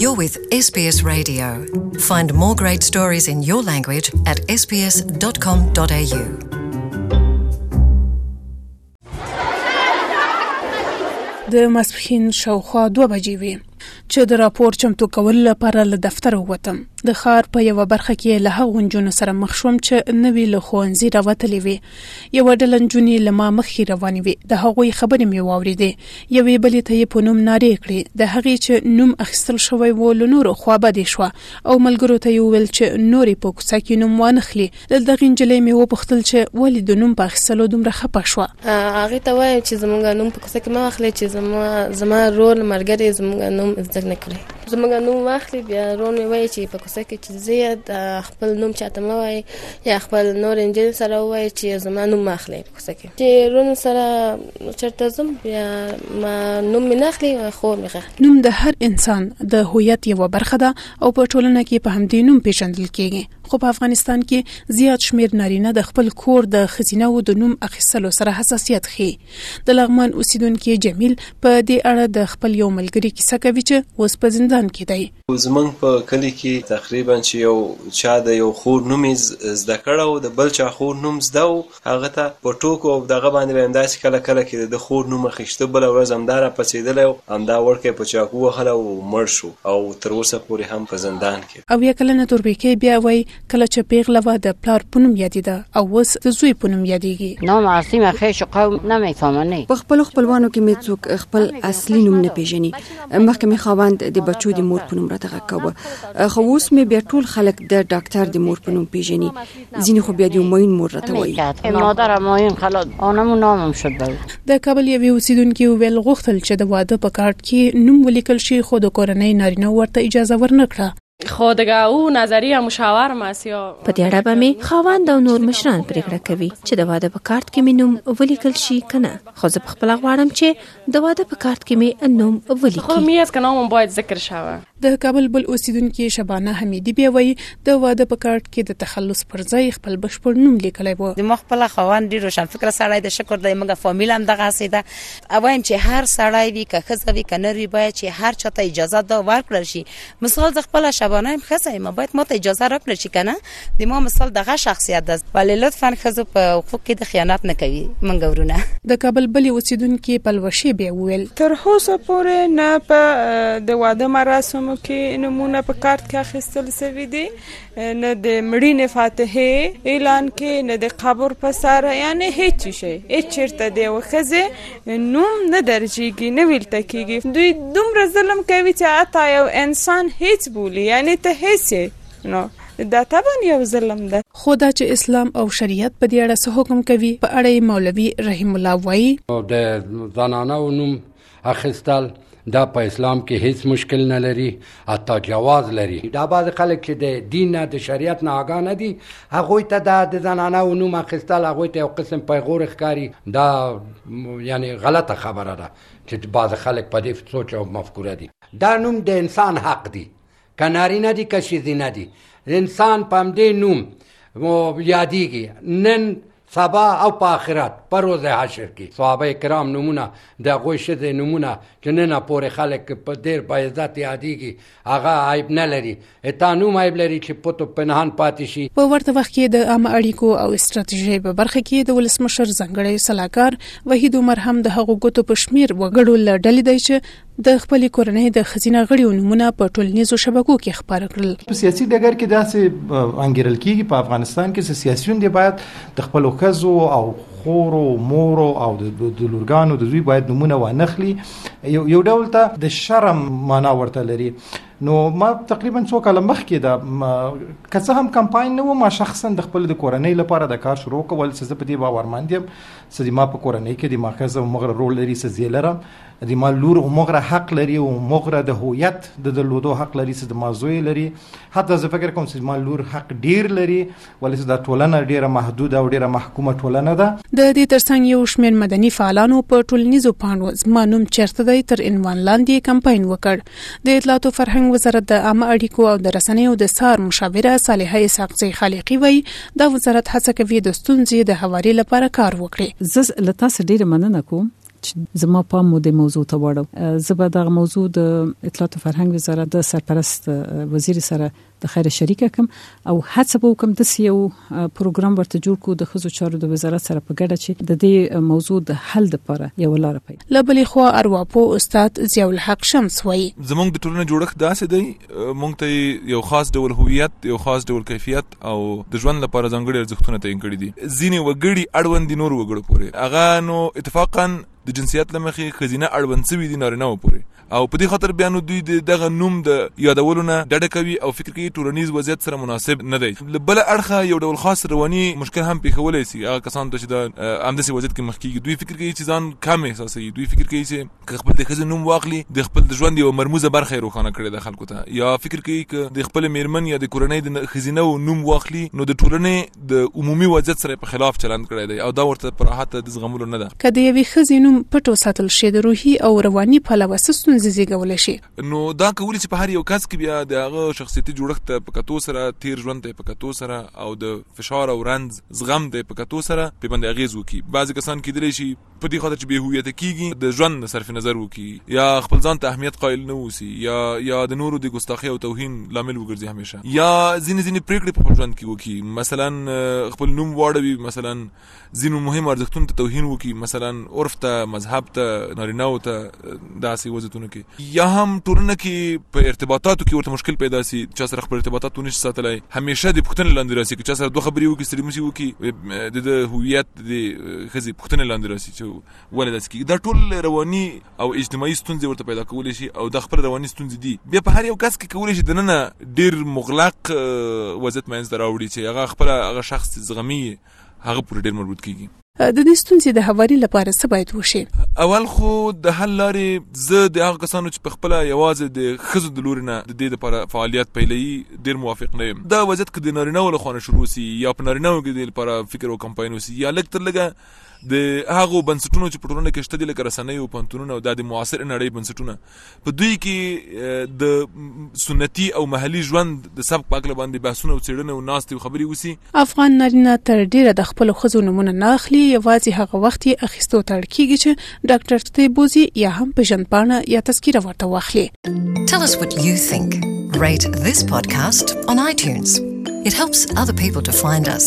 You're with SBS Radio. Find more great stories in your language at sbs.com.au. د مسخین شاوخوا 2 بجې وي چې د راپور چمتو کولو لپاره له دفتر ووتم د خار په یو برخه کې له هغونجونو سره مخ شوم چې نوې له خوانزي راوتلې وي یوه ډله نجونې له ما مخکې روانې وې د هغوی خبرې مې واورېدې یوې بلې ته یې په نوم نارې کړې د هغې چې نوم اخیستل شوی و له نورو خوا بدې شوه او ملګرو ته یې وویل چې نورې په کوڅه کې نوم وانه خلي د دغې نجلۍ مې وپوښتل چې ولې د نوم په اخیستلو دومره خپه شوه هغې ته وایم چې زموږ نوم په کوڅه کې مه واخلئ چې زما زما رول ملګرې زموږ نوم زده نه کړي زموږ نوم واخلي بیا رول مې وایي چې په کوڅه کې چې زه خپل نوم چاته مه وایي یا خپل نور انجن سره وای چې زما نوم ماخلي په کوڅه کې چې رونو سره چرته زم یا ما نوم نه اخلي خو مغه نوم د هر انسان د هویت یو برخه ده او په ټولنه کې په همدې نوم پیژندل کیږي خو په افغانستان کې زیات شمیر نارینه د خپل کور د خزینه او د نوم اخیستلو سره حساسیت خي د لغمان اوسیدونکو جمیل په دې اړه د خپل یو ملګری کیسه کوي چې اوس په زندان کې دی زمونږ په کلي کې تقریباً چې یو چا د یو خور نوم یې زده کړی و، د بل چا خور نوم زده و، هغه ته په ټوکو او دغه باندې به یې همداسې کله کله کې د ده خور نوم اخیشته، بله ورځ همدا را پڅېدلی او همدا وړکی په چاقو وهلی او مړ شو او تر اوسه پورې هم په زندان کې ده. اویا کلنه توربیکۍ بیا وایي، کله چې پېغله وه د پلار په نوم یادېده او اوس د زوی په نوم یادېږي. نام اصلی مې خیش قوم نمیفهمنی. په خپلو خپلوانو کې مې څوک خپل اصلي نوم نه پېژني. مخکې مې خاوند د بچو د مور په نوم راته غږ کاوه خو اوس مې بیا ټول خلک د ډاکټر د مور په نوم پیژني ځینې خو بیا د ماین مور راته وایي مادر ماین خلاص اونم نامم شد د کابل یوې اوسیدونکو ویل غوښتل چې د واده په کارت کې نوم ولیکل شي خو د کورنۍ نارینه ورته اجازه ورنکړه خو دغه او نظریه مشاور ماسیا په دې اړه به مې خاوند او نور مشران پریکړه کوي چې د واده په کارت کې مې نوم ولیکل شي کنه خو زه په خپل غواړم چې د واده په کارت کې مې نوم ولیکي خو مې اس کنه باید ذکر شوه د کابل بل اوسیدونکو شبانه حمیدی بیا وایي د واده په کارت کې د تخلص پر ځای خپل بشپړ نوم لیکلی و د مخ خپل خوان ډیر روشن فکر سړی د شکر د موږ فامیل هم دغه سیده اوایم چې هر سړی وی که خزه وی کنه وی باید چې هر چاته اجازه دا ورکړل شي مثال زه خپله شبانه یم ښځه یم باید ماته اجازه راکړل شي کنه د ما مثال دغه شخصیت ده ولې لطفا ښځو په حقوق کې د خیانت نه کوي منګه ورونه د کابل بلې اوسیدونکې پلوشې بیا وویل تر هوسه پورې نه په د واده مراسمو کې نمونه په کارت کې اخیستل شوی دی نه د مړینې فاتحې اعلان کې نه د قبر په سر یعنی هیڅ شي هیڅ چیرته دی وخزه نوم نه درجیږي نه ویل تکیږي دوی دومره ظلم کوي چې اتا یو انسان هیڅ بولی یعنی ته هیڅ نو دا طبعا یو ظلم ده خو دا چې اسلام او شریعت په دې اړه څه حکم کوي په اړه مولوي رحیم الله وایي د زنانه نوم اخیستل دا په اسلام کې هیڅ مشکل نه لري حتی جواز لري دا بعض خلک چې د دین نه د شریعت نه آگاه نه دي هغه ته دا د زنانه او نوم اخیستل هغه ته یو قسم پیغور ښکاری دا یعنی غلطه خبره ده چې بعض خلک په دې سوچ او مفکوره دي دا نوم د انسان حق دی کناری نه دي کشي دي نه دي انسان پم دې نوم یادېږي نن سبا او په آخرت په روز حشر کې صحابه کرام نمونه د هغوی ښځې نمونه چې نن پورې خلک په ډېر با عزت یادېږي هغه عیب نه لري اتا نوم عیب لري چې پتو پنهان پاتې شي په ورته وخت کې د عامه اړیکو او ستراتیژۍ په برخه کې د ولسمشر ځنګړی سلاکار وحید عمر هم د هغو ګوتو په شمیر وګړو لړډلې دی چې د خپلې کورنۍ د ښځینه غړیو نومونه په ټولنیزو شبکو کې خپاره کړل. په سیاسي ډګر کې داسې انګیرل کیږي په افغانستان کې چې سیاسیون دې باید د خپلو ښځو او خورو مورو او د لورګانو د دوی باید نمونه وانخلي یو یو ډول ته د شرم معنا ورته لري نو ما تقریبا څو کاله مخکې دا که څه هم کمپاین نه و ما شخصا د خپل د کورنۍ لپاره د کار شروع کول څه په دې باورمند یم چې ما په کورنۍ کې د ماخذ او مغر رول لري څه زیلره زما لور همغره حق لري او همغره د هویت د درلودو حق لري چې زما زوی لري حتی زه فکر کوم چې زما لور حق ډیر لري ولې چې دا ټولنه ډیره محدوده او ډیره محکومه ټولنه ده د دې ترڅنګ یو شمېر مدني فعالانو په ټولنیزو پاڼو زما نوم چیرته دی تر عنوان لاندې کمپاین وکړ د اطلاعات او فرهنګ وزارت د عامه اړیکو او د رسنیو د سار مشاوره صالحه اسحاقزی خالقي وایي دا وزارت هڅه کوي د ستونزې د هواري لپاره کار وکړي زه له تاسو ډیره مننه کوم چې زما پام مو د موضوع ته واړو زه به دغه موضوع د اطلاعات او فرهنګ وزارت د سرپرست وزیر سره د خیر شریک کوم او هڅه به وکم د سیو پروګرام ورته جوړ کو د خزو چارو د وزارت سره په ګډه چې د دې موضوع د حل لپاره یو لار پي لبلې خو ارواپو استاد ضیاء الحق شمس وایي زمونږ د ټولنې جوړښت داسې دی مونږ ته یو خاص ډول هویت یو خاص ډول کیفیت او د ژوند لپاره ځانګړي ارزښتونه تعین کړي دي ځینې وګړي اړوند دي نور وګړو پورې هغه نو اتفاقا د جنسیت لمخې خزینه اړوند سوي دي نارینه و پورې او په دې خاطر بیا نو دوی د دغه نوم د یادولو نه ډډه کوي او فکر کوي ټولنیز وضعیت سره مناسب نه دی له بل اړخه یو ډول خاص رواني مشکل هم پیښولای شي هغه کسان چې د همداسې وضعیت کې مخ کیږي دوی فکر کوي چې ځان کم احساسوي دوی فکر کوي چې که خپل د ښځې نوم واخلي د خپل د ژوند یو مرموزه برخه یې روښانه کړې ده خلکو ته یا فکر کوي که د خپل میرمن یا د کورنۍ د ښځینه و نوم واخلي نو د ټولنې د عمومي وضعیت سره په خلاف چلند کړی دی او دا ورته په راحت د زغملو نه ده که د یوې ښځې نوم پټ وساتل شي د روحي او رواني پلوه څه ستونزې زیږولی شي نو دا کولی چې په هر یو کس کې بیا د هغه شخصیتي جوړښت ته په کتو سره تیر ژوند ته په کتو سره او د فشار او رنځ زغم ته په کتو سره په باندې اغیز وکړي بعضی کسان کېدلی شي په دې خاطر چې بې هویته کېږي، د ژوند نه صرف نظر وکړي، یا خپل ځان ته اهمیت قایل نه اوسي، یا یا د نورو د ګستاخۍ او توهین لامل وګرځي همېشه، یا ځینې ځینې پرېکړې په خپل ژوند کې وکړي، مثلاً خپل نوم واړوي، مثلاً ځینو مهمو ارزښتونو ته توهین وکړي، مثلاً عرف ته، مذهب ته، نارینه وو ته، داسې وضعیتونو کې، یا هم ټولنه کې په ارتباطاتو کې ورته مشکل پیدا شي، چا سره خپل ارتباطات ونه شي ساتلی، همېشه د پوښتنې لاندې راشي، که چا سره دوه خبرې وکړي، ستړي مه شي وکړي، د ده هویت، د دې خزي پښتنې لاندې راسي چې ولې داسې کیږي دا ټول رواني او اجتماعي ستونزې ورته پیدا کولې شي او د خپل رواني ستونزې دي بیا په هر یو کس کې کولې شي د نن ډیر مغلق وضعیت مینځ دراوړي چې هغه خپل هغه شخص زغمي هغه پر ډیر مربوط کیږي د دې ستونزې د هواري لپاره څه باید وشي اول خو د حل لارې زه د هغه کسانو چې په خپل یوازې د خزو د لوري نه د دې لپاره فعالیت پیلوي ډیر موافق نه یم دا وضعیت که د نارینه له خونه شروع سی یا په نارینه کې د لپاره فکر او کمپاین وسی یا لږ تر لږه د هغو بنسټونو چې په ټولنه کې شته دي لکه رسنۍ او پنتونونه او د معاصر نړۍ بنسټونه په دوی کې د سنتي او محلي ژوند د سبک پاکله باندې بحثونه او څېړنې او ناستې او خبرې وسی افغان نارینه تر ډیره د خپلو ښځو نومونه نه اخلي یوازې هغه وخت یې اخیستو ته اړ کیږي چې ډاکټر ته بوزي یا هم پېژندپاڼه یا تذکره ورته واخلي Tell us what you think. Rate this podcast on iTunes. It helps other people to find us.